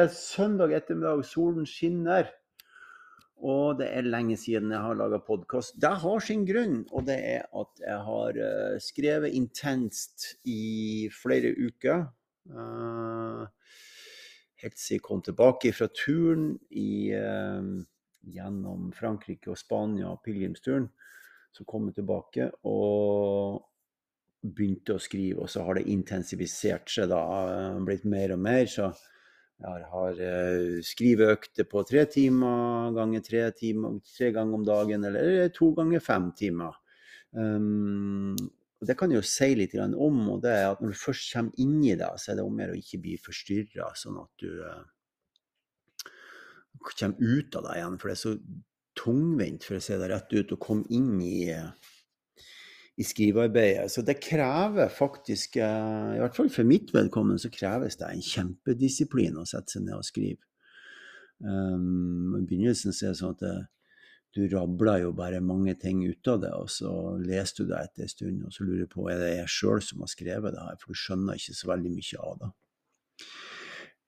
Er søndag ettermiddag, solen skinner. Og det er lenge siden jeg har laga podkast. Det har sin grunn, og det er at jeg har uh, skrevet intenst i flere uker. Uh, helt siden jeg kom tilbake fra turen i, uh, gjennom Frankrike og Spania, pilegrimsturen. Så kom jeg tilbake, og begynte å skrive, og så har det intensivisert seg, da. Blitt mer og mer. Så jeg har uh, skriveøkter på tre timer ganger tre timer, tre ganger om dagen, eller to ganger fem timer. Um, det kan jeg jo si litt om, og det er at når du først kommer inn i det, så er det om å ikke bli forstyrra, sånn at du uh, kommer ut av det igjen. For det er så tungvint, for å si det rett ut, å komme inn i uh, i skrivearbeidet. Så det krever faktisk, eh, i hvert fall for mitt vedkommende, så kreves det en kjempedisiplin å sette seg ned og skrive. Um, I begynnelsen så er det sånn at det, du rabler jo bare mange ting ut av det, og så leser du det etter en stund, og så lurer du på er det jeg sjøl som har skrevet det her, for du skjønner ikke så veldig mye av det.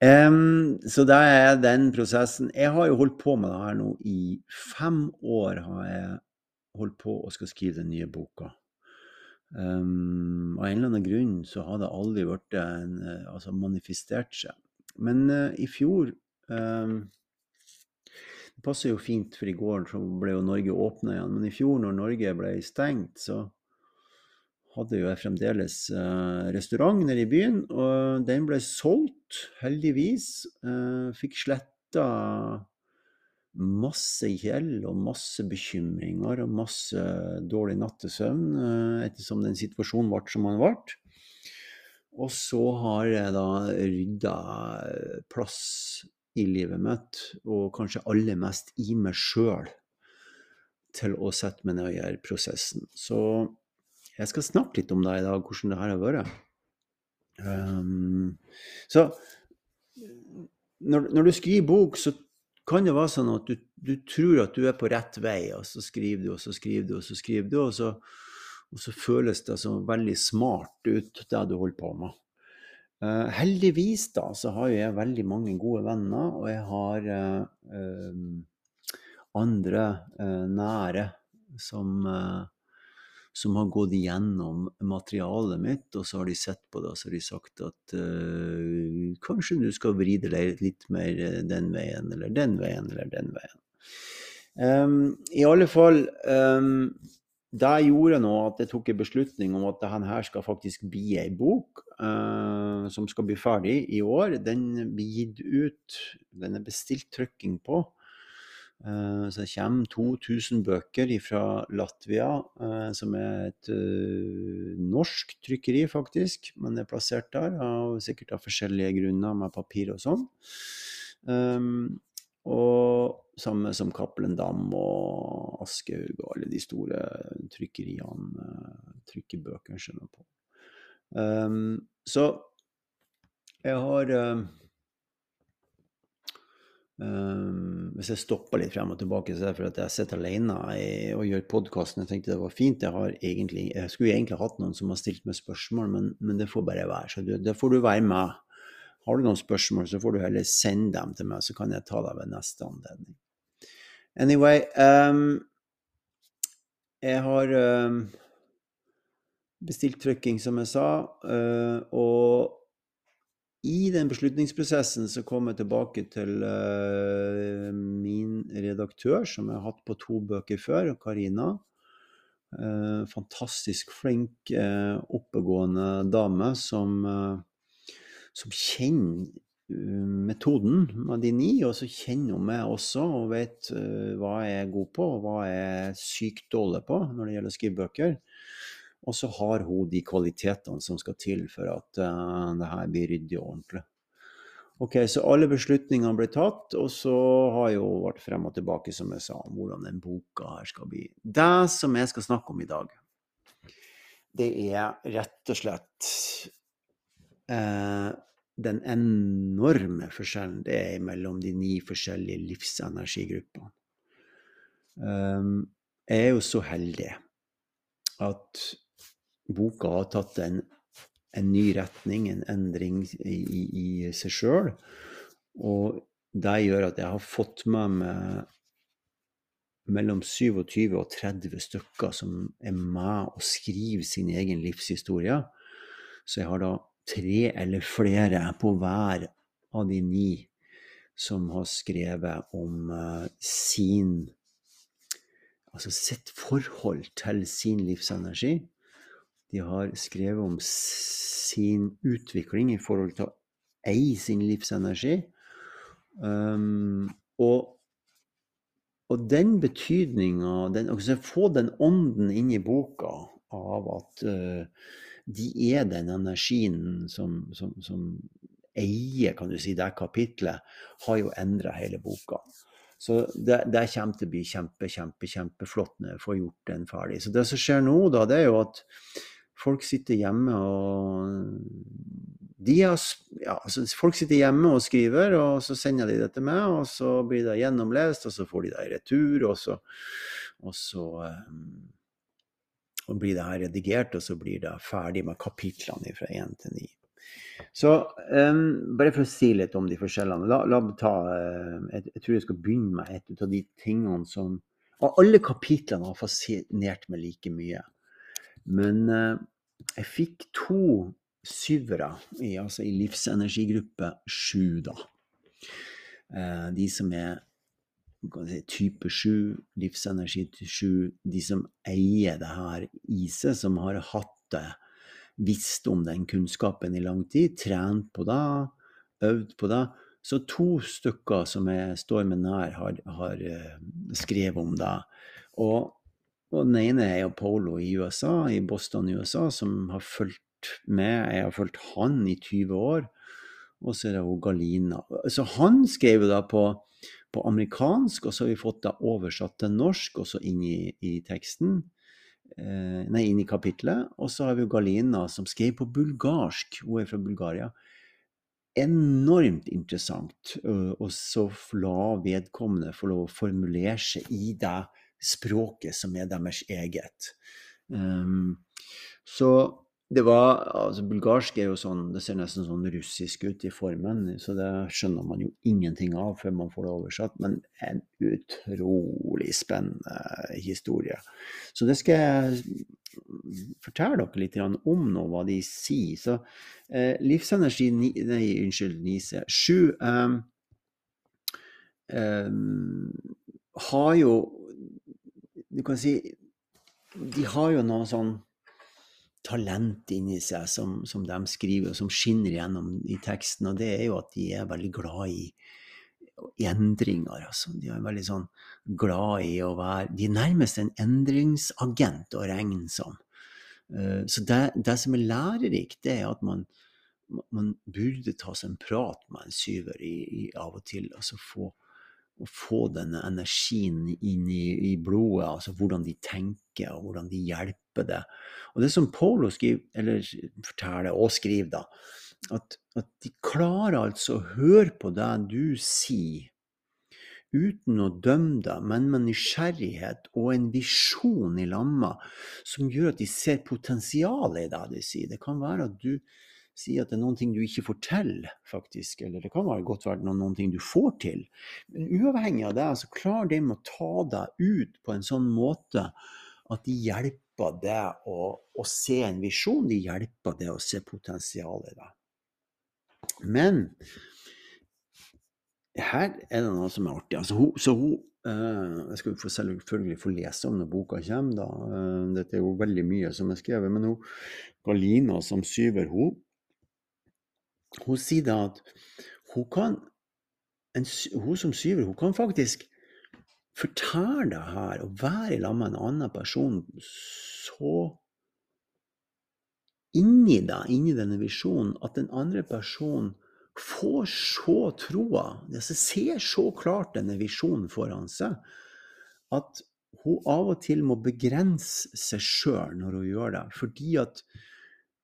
Um, så det er den prosessen. Jeg har jo holdt på med det her nå i fem år. har jeg holdt på og skal skrive den nye boka. Um, av en eller annen grunn så har det aldri vært en, eh, altså manifestert seg. Men uh, i fjor um, Det passer jo fint, for i går så ble jo Norge åpna igjen. Men i fjor, når Norge ble stengt, så hadde jo jeg fremdeles uh, restaurant nede i byen. Og den ble solgt, heldigvis. Uh, fikk sletta masse gjeld og masse bekymringer og masse dårlig nattesøvn eh, ettersom den situasjonen ble som den ble. Og så har jeg da rydda plass i livet mitt, og kanskje aller mest i meg sjøl, til å sette meg ned og gjøre prosessen. Så jeg skal snakke litt om det i dag, hvordan det her har vært. Um, så når, når, du skriver bok, så kan det være sånn at du, du, tror at du er på rett vei, og så skriver du, og så skriver du, og så skriver du, og så, og så føles det som veldig smart ut, det du holder på med. Uh, heldigvis da, så har jeg veldig mange gode venner, og jeg har uh, uh, andre nære som som har gått igjennom materialet mitt, og så har de sett på det og så har de sagt at uh, kanskje du skal vri deg litt mer eh, den veien eller den veien eller den veien. Um, I alle fall um, Det gjorde nå at jeg tok en beslutning om at denne skal faktisk bli ei bok uh, som skal bli ferdig i år. Den blir gitt ut, den er bestilt trykking på. Eh, så det kommer 2000 bøker fra Latvia, eh, som er et uh, norsk trykkeri, faktisk. Men det er plassert der, av, sikkert av forskjellige grunner, med papir og sånn. Um, og samme som Cappelen Dam og Aschehoug og alle de store trykkeriene trykker bøker skjønner på. Um, så jeg har Um, hvis jeg stopper litt frem og tilbake, så er det fordi jeg sitter alene og gjør podkasten. Jeg tenkte det var fint. Jeg, egentlig, jeg, skulle egentlig hatt noen som har stilt meg spørsmål, men, men det får bare være. Så det, får du være med. Har du noen spørsmål, så får du heller sende dem til meg, så kan jeg ta deg ved neste anledning. Anyway um, Jeg har um, bestilt trykking, som jeg sa, uh, og i den beslutningsprosessen så kom jeg tilbake til uh, min redaktør, som jeg har hatt på to bøker før, Karina. Uh, fantastisk flink, uh, oppegående dame som, som kjenner metoden med de ni, og så kjenner hun meg også og vet hva jeg er god på, og hva jeg er sykt dårlig på når det gjelder å skrive bøker. Og så har hun de kvalitetene som skal til for at uh, det her blir ryddig og ordentlig. Ok, Så alle beslutningene ble tatt, og så har jo vært frem og tilbake, som jeg sa, om hvordan den boka her skal bli. Det som jeg skal snakke om i dag, det er rett og slett uh, den enorme forskjellen det er mellom de ni forskjellige livsenergigruppene. Um, jeg er jo så heldig at boka har tatt en en ny retning, en endring i, i, i seg sjøl. Og det gjør at jeg har fått med meg mellom 27 og 30 stykker som er med og skriver sin egen livshistorie. Så jeg har da tre eller flere på hver av de ni som har skrevet om uh, sin Altså sitt forhold til sin livsenergi. De har skrevet om sin utvikling i forhold til å eie sin livsenergi. Um, og, og, den betydninga altså Få den ånden inn i boka av at uh, de er den energien som, som, som eier kan du si, det kapitlet, har jo endra hele boka. Så det, det, kommer til å bli kjempe, kjempe, kjempeflott når jeg får gjort den ferdig. Så det som skjer nå, da, det er jo at folk sitter hjemme og har, ja, altså Folk sitter hjemme og skriver, og så sender de det til meg, og så blir det gjennomlest, og så får de det i retur, og så, og så og blir det her redigert, og så blir det ferdig med kapitlene fra én til ni. Så um, bare for å si litt om de forskjellene. La, la ta, uh, jeg, jeg, tror jeg skal begynne med et av de tingene som Og alle kapitlene har fascinert meg like mye. Men uh, jeg fikk to syvere i, altså i livsenergigruppe sju, da. Uh, de som er type 7, livsenergi 7, de som eier det her i seg, som har hatt det visst om den kunnskapen i lang tid, trent på det, øvd på det. Så to stykker som jeg står med nær, har, har uh, skrevet om det. Og, og, den ene er jo Polo i USA, i Boston i USA, som har fulgt med. Jeg har fulgt han i 20 år. Og så er det Galina. Så han skrev jo da på, på amerikansk, og så har vi fått det oversatt til norsk, også inn i, i teksten. Eh, nei, inn i kapitlet. Og så har vi jo Galina, som skrev på bulgarsk. Hun er fra Bulgaria. Enormt interessant. Og så la vedkommende få lov å formulere seg i det språket som er deres eget. Um, så det var, altså Bulgarsk er jo sånn, det ser nesten sånn russisk ut i formen, så det skjønner man jo ingenting av før man får det oversatt. Men en utrolig spennende historie. Så det skal jeg fortelle dere litt om nå, hva de sier. Så eh, livsenergi Nei, unnskyld, Nise. Sju eh, eh, har jo Du kan si De har jo noe sånn talent inni seg som, som, de skriver, og som skinner gjennom i teksten. Og det er jo at de er veldig glad i, endringer. Altså. De er veldig sånn glad i å være De er nærmest en endringsagent å regne som. Uh, så det, det, som er lærerikt, det er at man, man burde ta seg en prat med en syver i, i av og til. altså få å få denne energien inn i, i, blodet, altså hvordan de tenker og hvordan de hjelper det. Og det som Polo skriver, eller forteller og skriver, da, at, at de klarer altså å høre på det du sier, uten å dømme deg, men med nysgjerrighet og en visjon i lamma som gjør at de ser potensialet i det du sier. Det kan være at du si at det er noen ting du ikke til, faktisk. Eller det kan være godt være noen, noen ting du får til. Men uavhengig av det, så klarer de å ta deg ut på en sånn måte at de hjelper deg å, å se en visjon. De hjelper deg å se potensialet i deg. Men her er det noe som er artig. Altså, hun, så hun Uh, jeg skal selvfølgelig få lese om når boka kommer. Da. Uh, dette er jo veldig mye som er skrevet. Men hun, Galina som syver, hun hun sier da at hun kan en, Hun som syver, hun kan faktisk fortelle det her og være sammen med en annen person så inni deg, inni denne visjonen, at den andre personen får så troa, altså ser så klart denne visjonen foran seg, at hun av og til må begrense seg sjøl når hun gjør det. Fordi at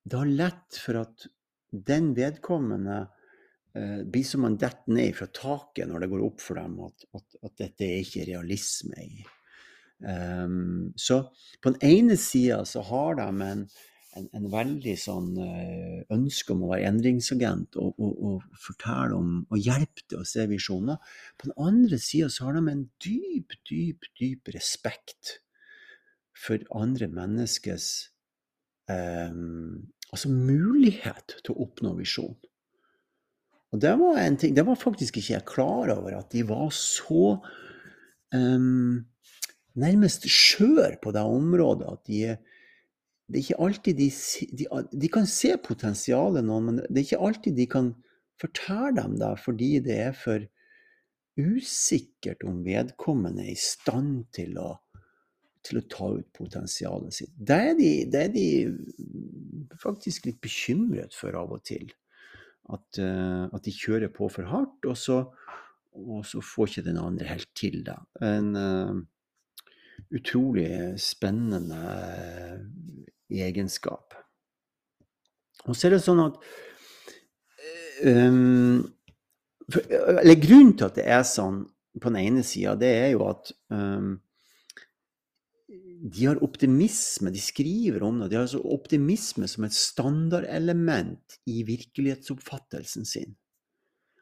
det har lett for at den vedkommende eh, blir som man detter ned fra taket når det går opp for dem at, at, at dette er ikke realisme i. Um, så på den ene sida så har de en, en, en veldig sånn eh, ønske om å være endringsagent og, og, og fortelle om og hjelpe til å se visjoner. På den andre sida så har de en dyp, dyp, dyp respekt for andre menneskers eh, altså mulighet til å oppnå visjon. Og det var en ting, det var faktisk ikke jeg klar over, at de var så um, nærmest skjør på det området at de det er ikke alltid de, de, de kan se potensialet noen, men det er ikke alltid de kan fortelle dem det, fordi det er for usikkert om vedkommende er i stand til å, til å ta ut potensialet sitt. Det er, de, det er, de, faktisk litt bekymret for av og til. At, uh, at de kjører på for hardt, og så, og så får ikke den andre helt til det. En, uh, utrolig spennende eh, egenskap. Og så er det sånn at um, for, Eller grunnen til at det er sånn på den ene sida, det er jo at um, de har optimisme, de skriver om det. De har altså optimisme som et standardelement i virkelighetsoppfattelsen sin.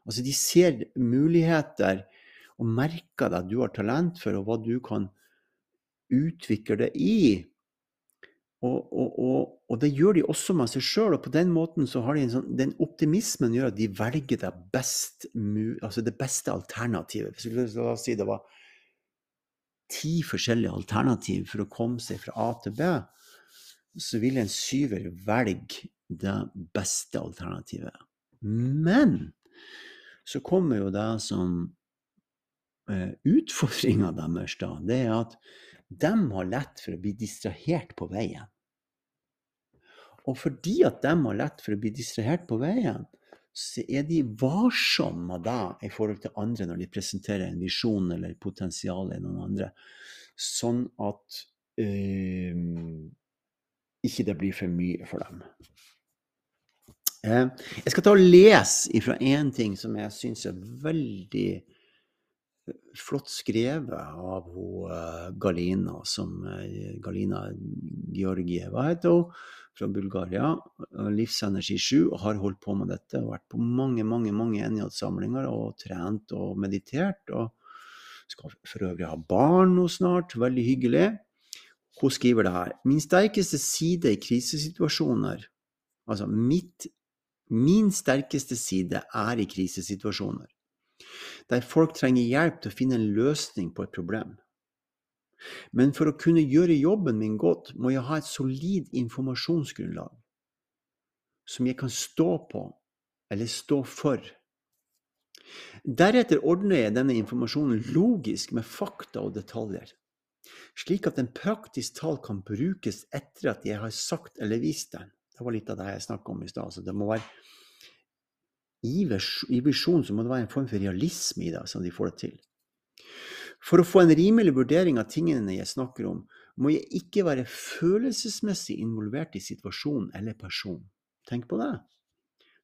Altså de ser muligheter og merker at du har talent for, og hva du kan utvikle det i. Og, og, og, og, det gjør de også med seg sjøl, og på den måten så har de en sånn, den optimismen gjør at de velger det, best, altså det beste alternativet. Hvis la oss si det var ti forskjellige alternativ for å komme seg fra A til B, så vil en syver velge det beste alternativet. Men så kommer jo det som eh, utfordringa deres, da. Det er at de har lett for å bli distrahert på veien. Og fordi at de har lett for å bli distrahert på veien, så er de varsomme det i forhold til andre når de presenterer en visjon eller potensial i noen andre, sånn at øh, ikke det blir for mye for dem. Eh, jeg skal ta og lese ifra én ting som jeg syns er veldig flott skrevet av hun, uh, Galina, som uh, Galina Georgieva heter hun, fra Bulgaria. Livsenergi 7 og har holdt på med dette. Har Vært på mange mange, mange NJ-samlinger og trent og meditert. og Skal for øvrig ha barn nå snart. Veldig hyggelig. Hun skriver det her. Min sterkeste side i krisesituasjoner Altså mitt, min sterkeste side er i krisesituasjoner der folk trenger hjelp til å finne en løsning på et problem. Men for å kunne gjøre jobben min godt, må jeg ha et solid informasjonsgrunnlag som jeg kan stå på eller stå for. Deretter ordner jeg denne informasjonen logisk med fakta og detaljer, slik at en praktisk tall kan brukes etter at jeg har sagt eller vist den. Det var litt av det jeg snakka om i stad. Det må være i, visjonen så må det være en form for realisme i det, som de får det til. For å få en rimelig vurdering av tingene jeg snakker om, må jeg ikke være følelsesmessig involvert i situasjonen eller personen. Tenk på det.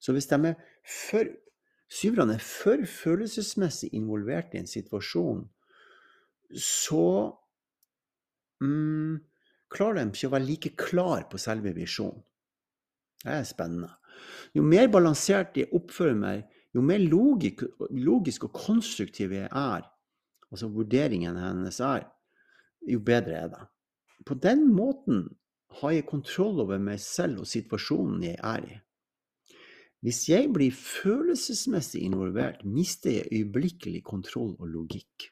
Så hvis de er for, syverne er for følelsesmessig involvert i en situasjon, så mm, klarer de ikke å være like klar på selve visjonen. Det er spennende. Jo mer balansert jeg oppfører meg, jo mer logik, logisk og konstruktiv jeg er, altså vurderingen hennes er, jo bedre er det. På den måten har jeg kontroll over meg selv og situasjonen jeg er i. Hvis jeg blir følelsesmessig involvert, mister jeg øyeblikkelig kontroll og logikk.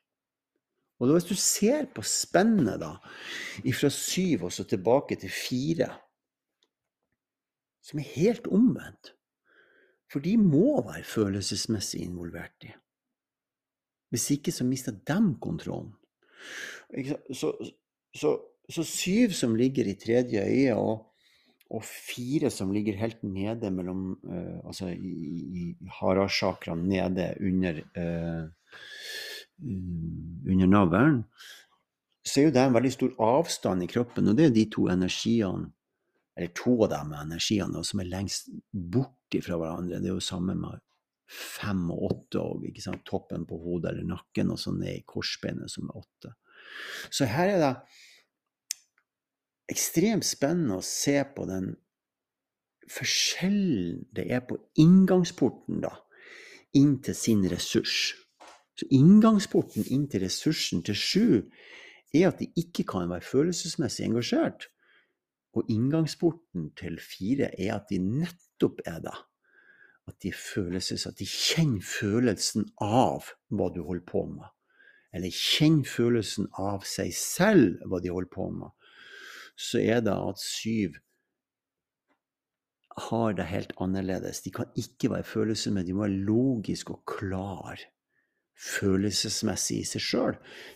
Og Hvis du ser på spennet da, fra syv og så tilbake til fire, som er helt omvendt. For de må være følelsesmessig involvert i. Hvis ikke så mister de kontrollen. Så, så, så, syv som ligger i tredje øye, og, og fire som ligger helt nede mellom uh, Altså i, i harachakraen nede under uh, under navlen, så er jo det en veldig stor avstand i kroppen, og det er de to energiene eller to av de energiene som er lengst borti fra hverandre. Det er jo samme med fem og åtte òg. Toppen på hodet eller nakken, og så ned i korsbeinet, som er åtte. Så her er det ekstremt spennende å se på den forskjellen det er på inngangsporten da, inn til sin ressurs. Så inngangsporten inn til ressursen til sju er at de ikke kan være følelsesmessig engasjert. Og inngangsporten til fire er at de nettopp er det. At de følelses, at de kjenner følelsen av hva du holder på med. Eller kjenner følelsen av seg selv, hva de holder på med. Så er det at syv har det helt annerledes. De kan ikke være følelser, men de må være logiske og klare følelsesmessig i seg sjøl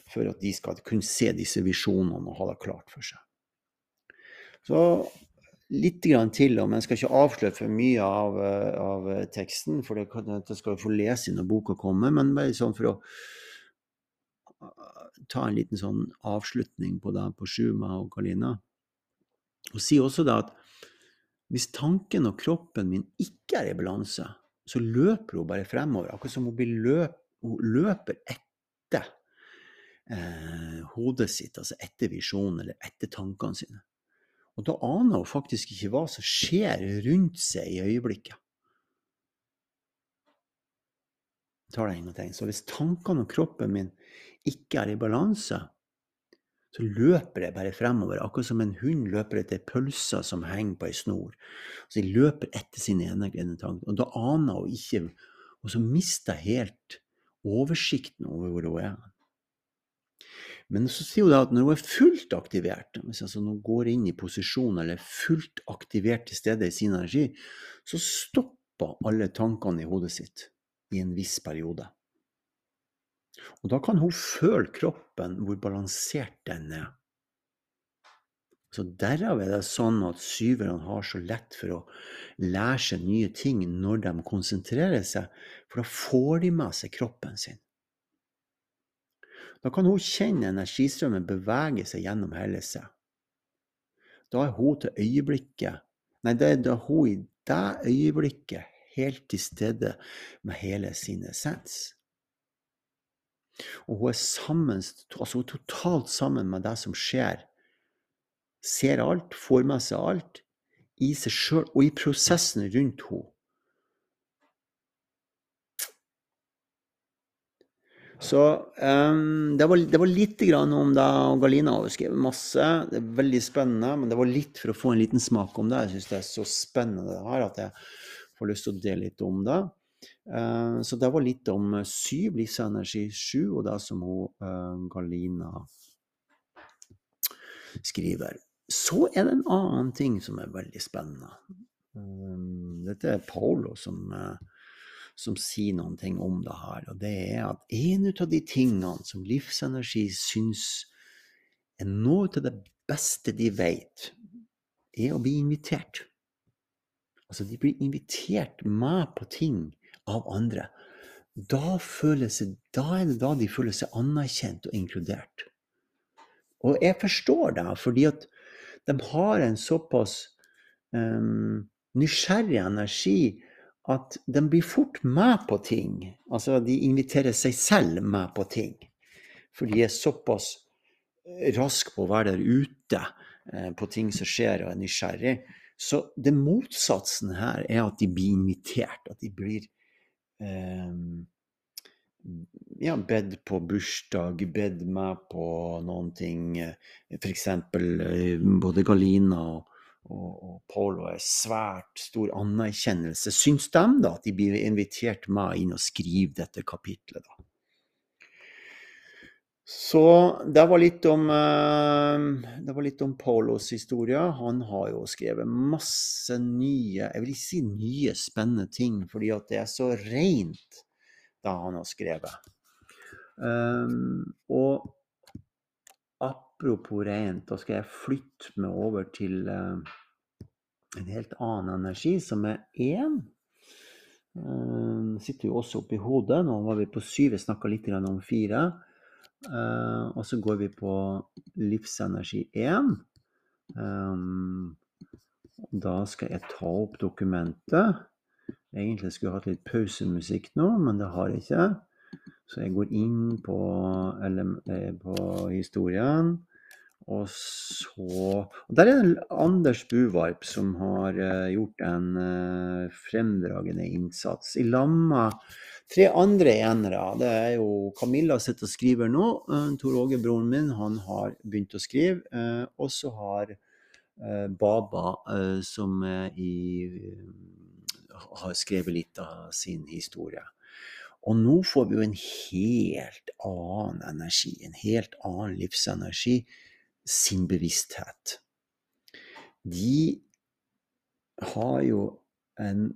for at de skal kunne se disse visjonene og ha det klart for seg. Så litt grann til, men jeg skal ikke avsløre for mye av, av teksten, for det, det skal få lese når boka kommer. Men bare sånn for å ta en liten sånn avslutning på det på Sjuma og Kalina. Og si også da at hvis tanken og kroppen min ikke er i balanse, så løper hun bare fremover, akkurat som hun løp hun løper etter eh, hodet sitt, altså etter visjonen eller etter tankene sine. Og da aner hun faktisk ikke hva som skjer rundt seg i øyeblikket. Jeg tar gang til. Så hvis tankene og kroppen min ikke er i balanse, så løper jeg bare fremover, akkurat som en hund løper etter pølser som henger på ei snor. Så jeg løper etter sin ene tanker. og da aner hun ikke Og så mister jeg helt oversikten over hvor hun er. Men så sier hun da at når hun er fullt aktivert, hvis altså hun går inn i posisjon eller er fullt aktivert til stede i sin energi, så stopper alle tankene i hodet sitt i en viss periode. Og da kan hun føle kroppen, hvor balansert den er. Så Derav er det sånn at syverne har så lett for å lære seg nye ting når de konsentrerer seg, for da får de med seg kroppen sin. Da kan hun kjenne energistrømmen bevege seg gjennom hele seg. Da er hun til øyeblikket Nei, det er hun i det øyeblikket helt til stede med hele sin essens. Og hun er sammen, altså hun er totalt sammen med det som skjer ser alt, får med seg alt i seg sjøl og i prosessen rundt henne. Så um, det, var, det, var, litt om det. og Galina har skrevet masse. Det er veldig spennende. Men det var litt for å få en liten smak om det. Jeg syns det er så spennende det her at jeg får lyst til å dele litt om det. Uh, så det var litt om syv, livsenergi sju, og det som hun, uh, Galina skriver. Så er det en annen ting som er veldig spennende. Um, dette er Paolo som, uh, som sier noen ting om det her. Og det er at en av de tingene som livsenergi syns er noe av det beste de vet, er å bli invitert. Altså, de blir invitert med på ting av andre. Da, seg, da er det da de føler seg anerkjent og inkludert. Og jeg forstår det, fordi at de har en såpass um, nysgjerrig energi at de blir fort med på ting. Altså, de inviterer seg selv med på ting. For de er såpass raske på å være der ute eh, på ting som skjer, og er nysgjerrig. Så det motsatsen her er at de blir invitert. At de blir eh, ja, bedt på bursdag, bedt meg på noen ting. F.eks. Eh, både Galina og, og, og Polo er svært stor anerkjennelse. Syns de da at de blir invitert med inn og skrive dette kapitlet, da? Så det var litt om, eh, det var litt om Paulos historie. Han har jo skrevet masse nye, jeg vil ikke si nye, spennende ting, fordi at det er så rent det han har skrevet. Um, og apropos rent, da skal jeg flytte meg over til uh, en helt annen energi, som er én. Uh, sitter jo også oppi hodet. Nå var vi på syv, jeg snakka litt om fire. Uh, og så går vi på livsenergi én. Um, da skal jeg ta opp dokumentet. Egentlig skulle jeg hatt litt pausemusikk nå, men det har jeg ikke. Så jeg går inn på, på historien, Og så og Der er det Anders Buvarp som har uh, gjort en uh, fremdragende innsats. I lamma tre andre enere. Det er jo Camilla sitter og skriver nå. Uh, Tor Åge, broren min, han har begynt å skrive. Og så har Baba, som i, har skrevet litt av sin historie. Og nå får vi jo en helt annen energi, en helt annen livsenergi sin bevissthet. De har jo en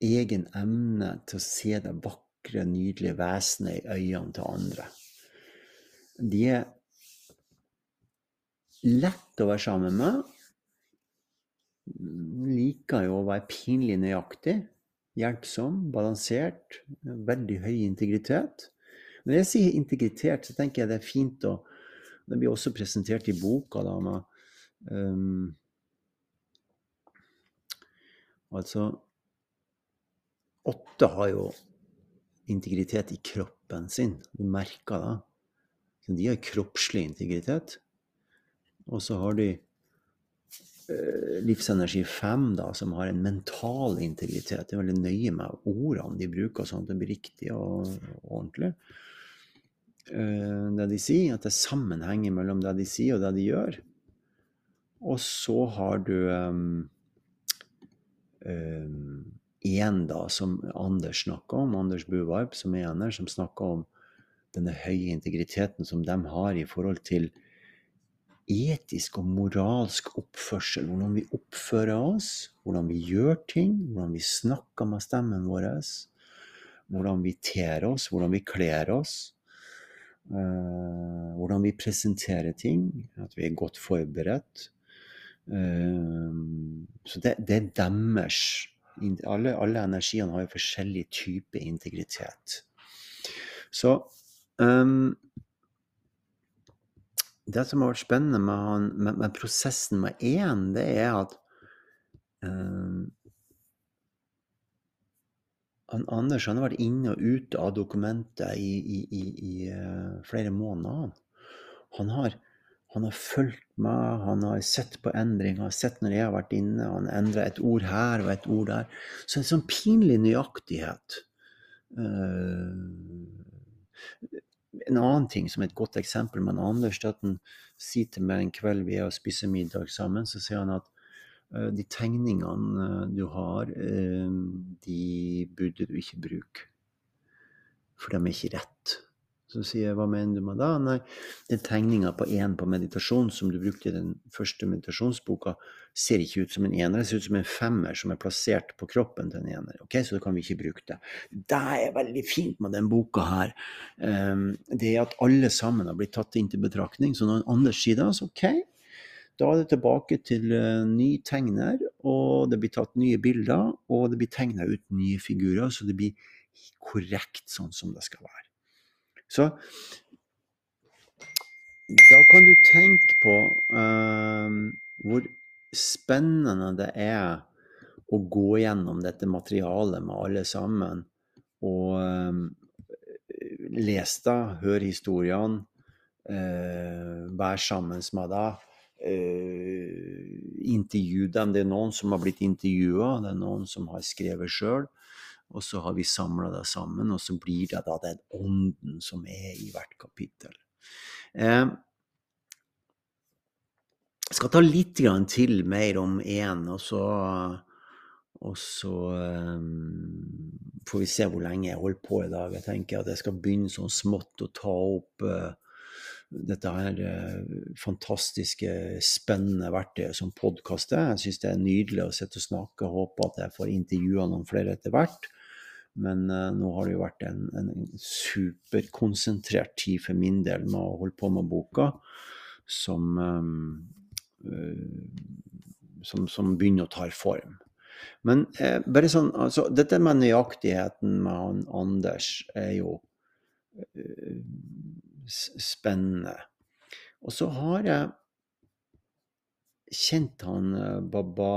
egen evne til å se det vakre, nydelige vesenet i øynene til andre. De er lett å være sammen med. Liker jo å være pinlig nøyaktig. Hjelpsom, balansert. Veldig høy integritet. Når jeg sier integritet, så tenker jeg det er fint å det blir også presentert i boka. da med um, Altså Åtte har jo integritet i kroppen sin. Du merker det. Så de har kroppslig integritet. Og så har de uh, livsenergi 5, da, som har en mental integritet. De er veldig nøye med ordene de bruker, sånn at det blir riktig og, og ordentlig. Eh, det de sier, at det er sammenheng mellom det de sier og det de gjør. Og så har du um, um, en da, som Anders snakker om, Anders Buvarp, som er en her, som snakker om denne høye integriteten som de har i forhold til etisk og moralsk oppførsel. Hvordan vi oppfører oss, hvordan vi gjør ting, hvordan vi snakker med stemmen vår, hvordan vi ter oss, hvordan vi kler oss. Uh, hvordan vi presenterer ting, at vi er godt forberedt. Uh, så det, det, er deres alle, alle, energiene har jo forskjellig type integritet. Så um, Det som har vært spennende med, med, med prosessen med én, det er at um, han, Anders han har vært inne og ute av dokumentet i, i, i, i uh, flere måneder. Han har, han har fulgt meg, han har sett på endringer, sett når jeg har vært inne. Han endra et ord her og et ord der. Så en sånn pinlig nøyaktighet. Uh, en annen ting som er et godt eksempel med Anders, er at han sier til meg en kveld vi er og spiser middag sammen, så sier han at Eh, de tegningene eh, du har, eh, de burde du ikke bruke. For de er ikke rett. Så sier jeg hva mener du med det? Nei, den tegninga på én på meditasjon som du brukte i den første meditasjonsboka, ser ikke ut som en ener, det ser ut som en femmer som er plassert på kroppen til en ener. Ok, Så da kan vi ikke bruke det. Det er veldig fint med den boka her. Det er at alle sammen har blitt tatt inn til betraktning. Så når Anders sier det, så ok, da er det tilbake til uh, ny tegner, og det blir tatt nye bilder, og det blir tegna ut nye figurer, så det blir korrekt sånn som det skal være. Så da kan du tenke på uh, hvor spennende det er å gå gjennom dette materialet med alle sammen. Og uh, les det, hør historiene, uh, vær sammen med deg eh, intervju dem. Det er noen som har blitt intervjua, det er noen som har skrevet sjøl. Og så har vi samla det sammen, og så blir det da den ånden som er i hvert kapittel. Eh, jeg skal ta litt til mer om én, og så, og så um, får vi se hvor lenge jeg holder på i dag. Jeg tenker at jeg skal begynne sånn smått å ta opp uh, dette her eh, fantastiske, spennende verktøyet som podkast er. Jeg syns det er nydelig å sitte og snakke. Håper at jeg får intervjua noen flere etter hvert. Men uh, nå har det jo vært en, en, superkonsentrert tid for min del med å holde på med boka, som, uh, som, som begynner å ta form. Men eh, bare sånn, altså, dette med nøyaktigheten med han Anders er jo spennende. Og så har jeg kjent han eh, Baba,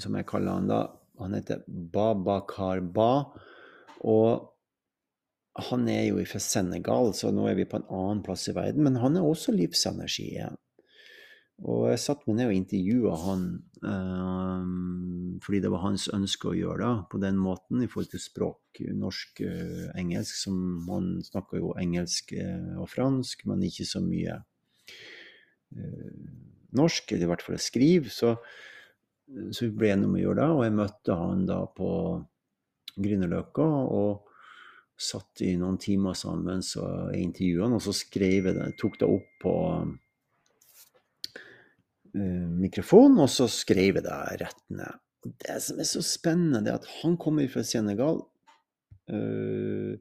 som jeg kaller han da. Han heter Babakar Ba. Og han er jo fra Senegal, så nå er vi på en annen plass i verden. Men han er også livsenergi igjen. Og jeg satte meg ned og intervjua han um, fordi det var hans ønske å gjøre det på den måten i forhold til språk, norsk, uh, engelsk. Som han snakker jo engelsk uh, og fransk, men ikke så mye uh, norsk, eller i hvert fall skriv. Så, så vi ble enige om å gjøre det, og jeg møtte han da på Grünerløkka. og satt i noen timer sammen så jeg intervjua han, og så skrev jeg det, tok det opp på uh, mikrofonen, og så skrev jeg det rett ned. Og det som er så spennende, det er at han kommer fra Senegal. Uh,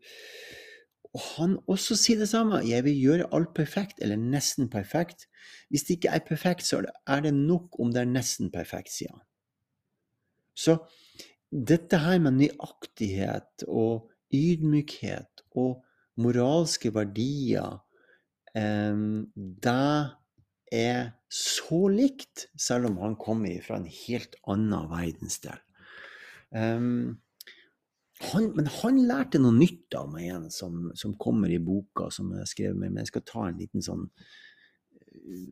og han også sier det samme. Jeg vil gjøre alt perfekt, eller nesten perfekt. Hvis det ikke er perfekt, så er det nok om det er nesten perfekt, sier han. Så dette her med nøyaktighet og ydmykhet og moralske verdier, det er så likt, selv om han kommer fra en helt annen verdensdel. Han, men han lærte noe nytt av meg igjen, som, som kommer i boka som jeg skrev med. Men jeg skal ta en liten sånn uh,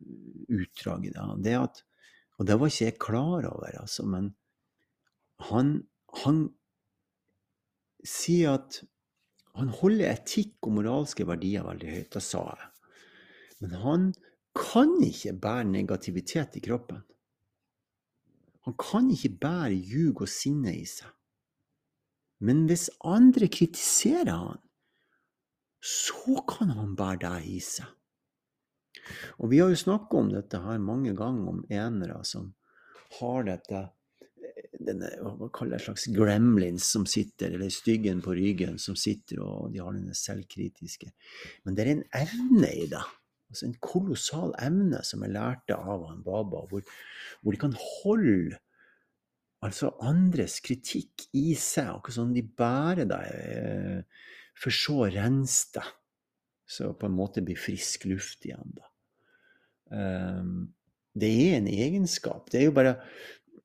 utdrag i det at, og det var ikke jeg klar over, altså. Men han, han sier at han holder etikk og moralske verdier veldig høyt. Det sa jeg. Men han kan ikke bære negativitet i kroppen. Han kan ikke bære ljug og sinne i seg. Men hvis andre kritiserer han, så kan han bære det i seg. Og vi har jo snakka om dette her mange ganger, om enere som har dette denne, hva kaller jeg slags gremlins som sitter, eller styggen på ryggen som sitter, og de har denne selvkritiske. Men det er en evne i det. Altså en kolossal evne som jeg lærte av han Baba, hvor, hvor de kan holde altså andres kritikk i seg, akkurat som de bærer deg, eh, for så å rense deg. Så på en måte blir frisk luft igjen, da. Um, det er en egenskap. Det er jo bare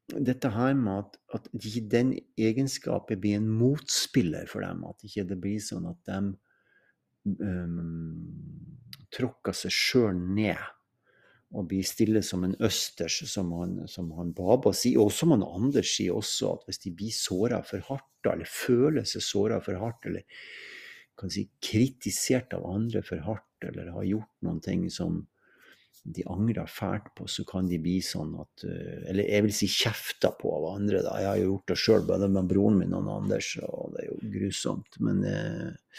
dette her med at, at den egenskapen blir en motspiller for dem. At ikke det blir sånn at de um, tråkker seg sjøl ned og blir stille som en østers, som han, som han Baba sier, og som han Anders sier også, at hvis de blir såra for hardt, eller føler seg såra for hardt, eller kan si kritisert av andre for hardt, eller har gjort noen ting som de angrer fælt på, så kan de bli sånn at eh, Eller jeg vil si kjefta på av andre, da. Jeg har jo gjort det sjøl, både med broren min og Anders, og det er jo grusomt. Men eh,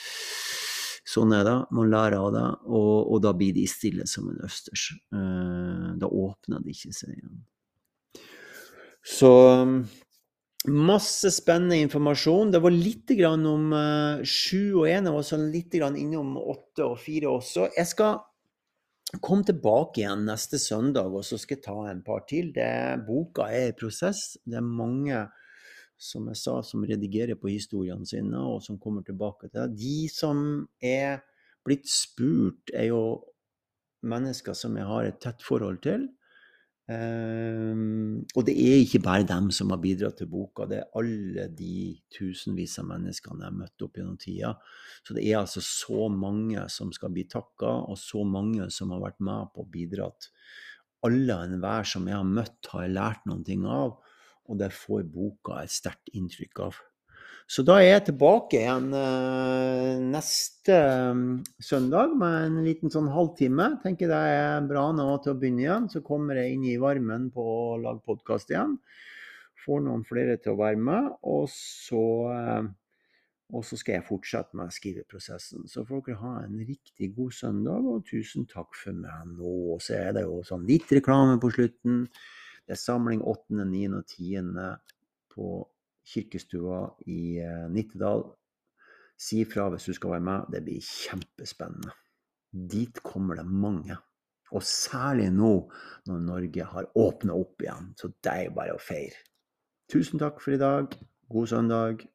sånn er det. Man lærer av det, og, og, da blir de stille som en østers. Eh, da åpner de ikke seg igjen. Så Masse spennende informasjon. Det var litt om uh, sju og én, og så litt innom åtte og fire også. Jeg skal komme tilbake igjen neste søndag, og så skal jeg ta en par til. Det, boka er i prosess. Det er mange som jeg sa, som redigerer på historiene sine, og som kommer tilbake til det. De som er blitt spurt, er jo mennesker som jeg har et tett forhold til. Um, og det er ikke bare dem som har bidratt til boka, det er alle de tusenvis av menneskene jeg har møtt opp gjennom tida. Så det er altså så mange som skal bli takka, og så mange som har vært med på å bidratt. Alle og enhver som jeg har møtt, har jeg lært noen ting av, og det får boka et sterkt inntrykk av. Så da er jeg tilbake igjen uh, neste um, søndag med en liten sånn halvtime. Tenker det er bra nå til å begynne igjen. Så kommer jeg inn i varmen på å lage podkast igjen. Får noen flere til å være med. Og så, uh, og så skal jeg fortsette med skriveprosessen. Så får dere ha en riktig god søndag, og tusen takk for meg nå. Så er det jo sånn litt reklame på slutten. Det er samling 8., 9. og 10. på kirkestua i eh, Nittedal. Si fra hvis du skal være med. Det blir kjempespennende. Dit kommer det mange. Og særlig nå når Norge har åpna opp igjen. Så det er bare å feire. Tusen takk for i dag. God søndag.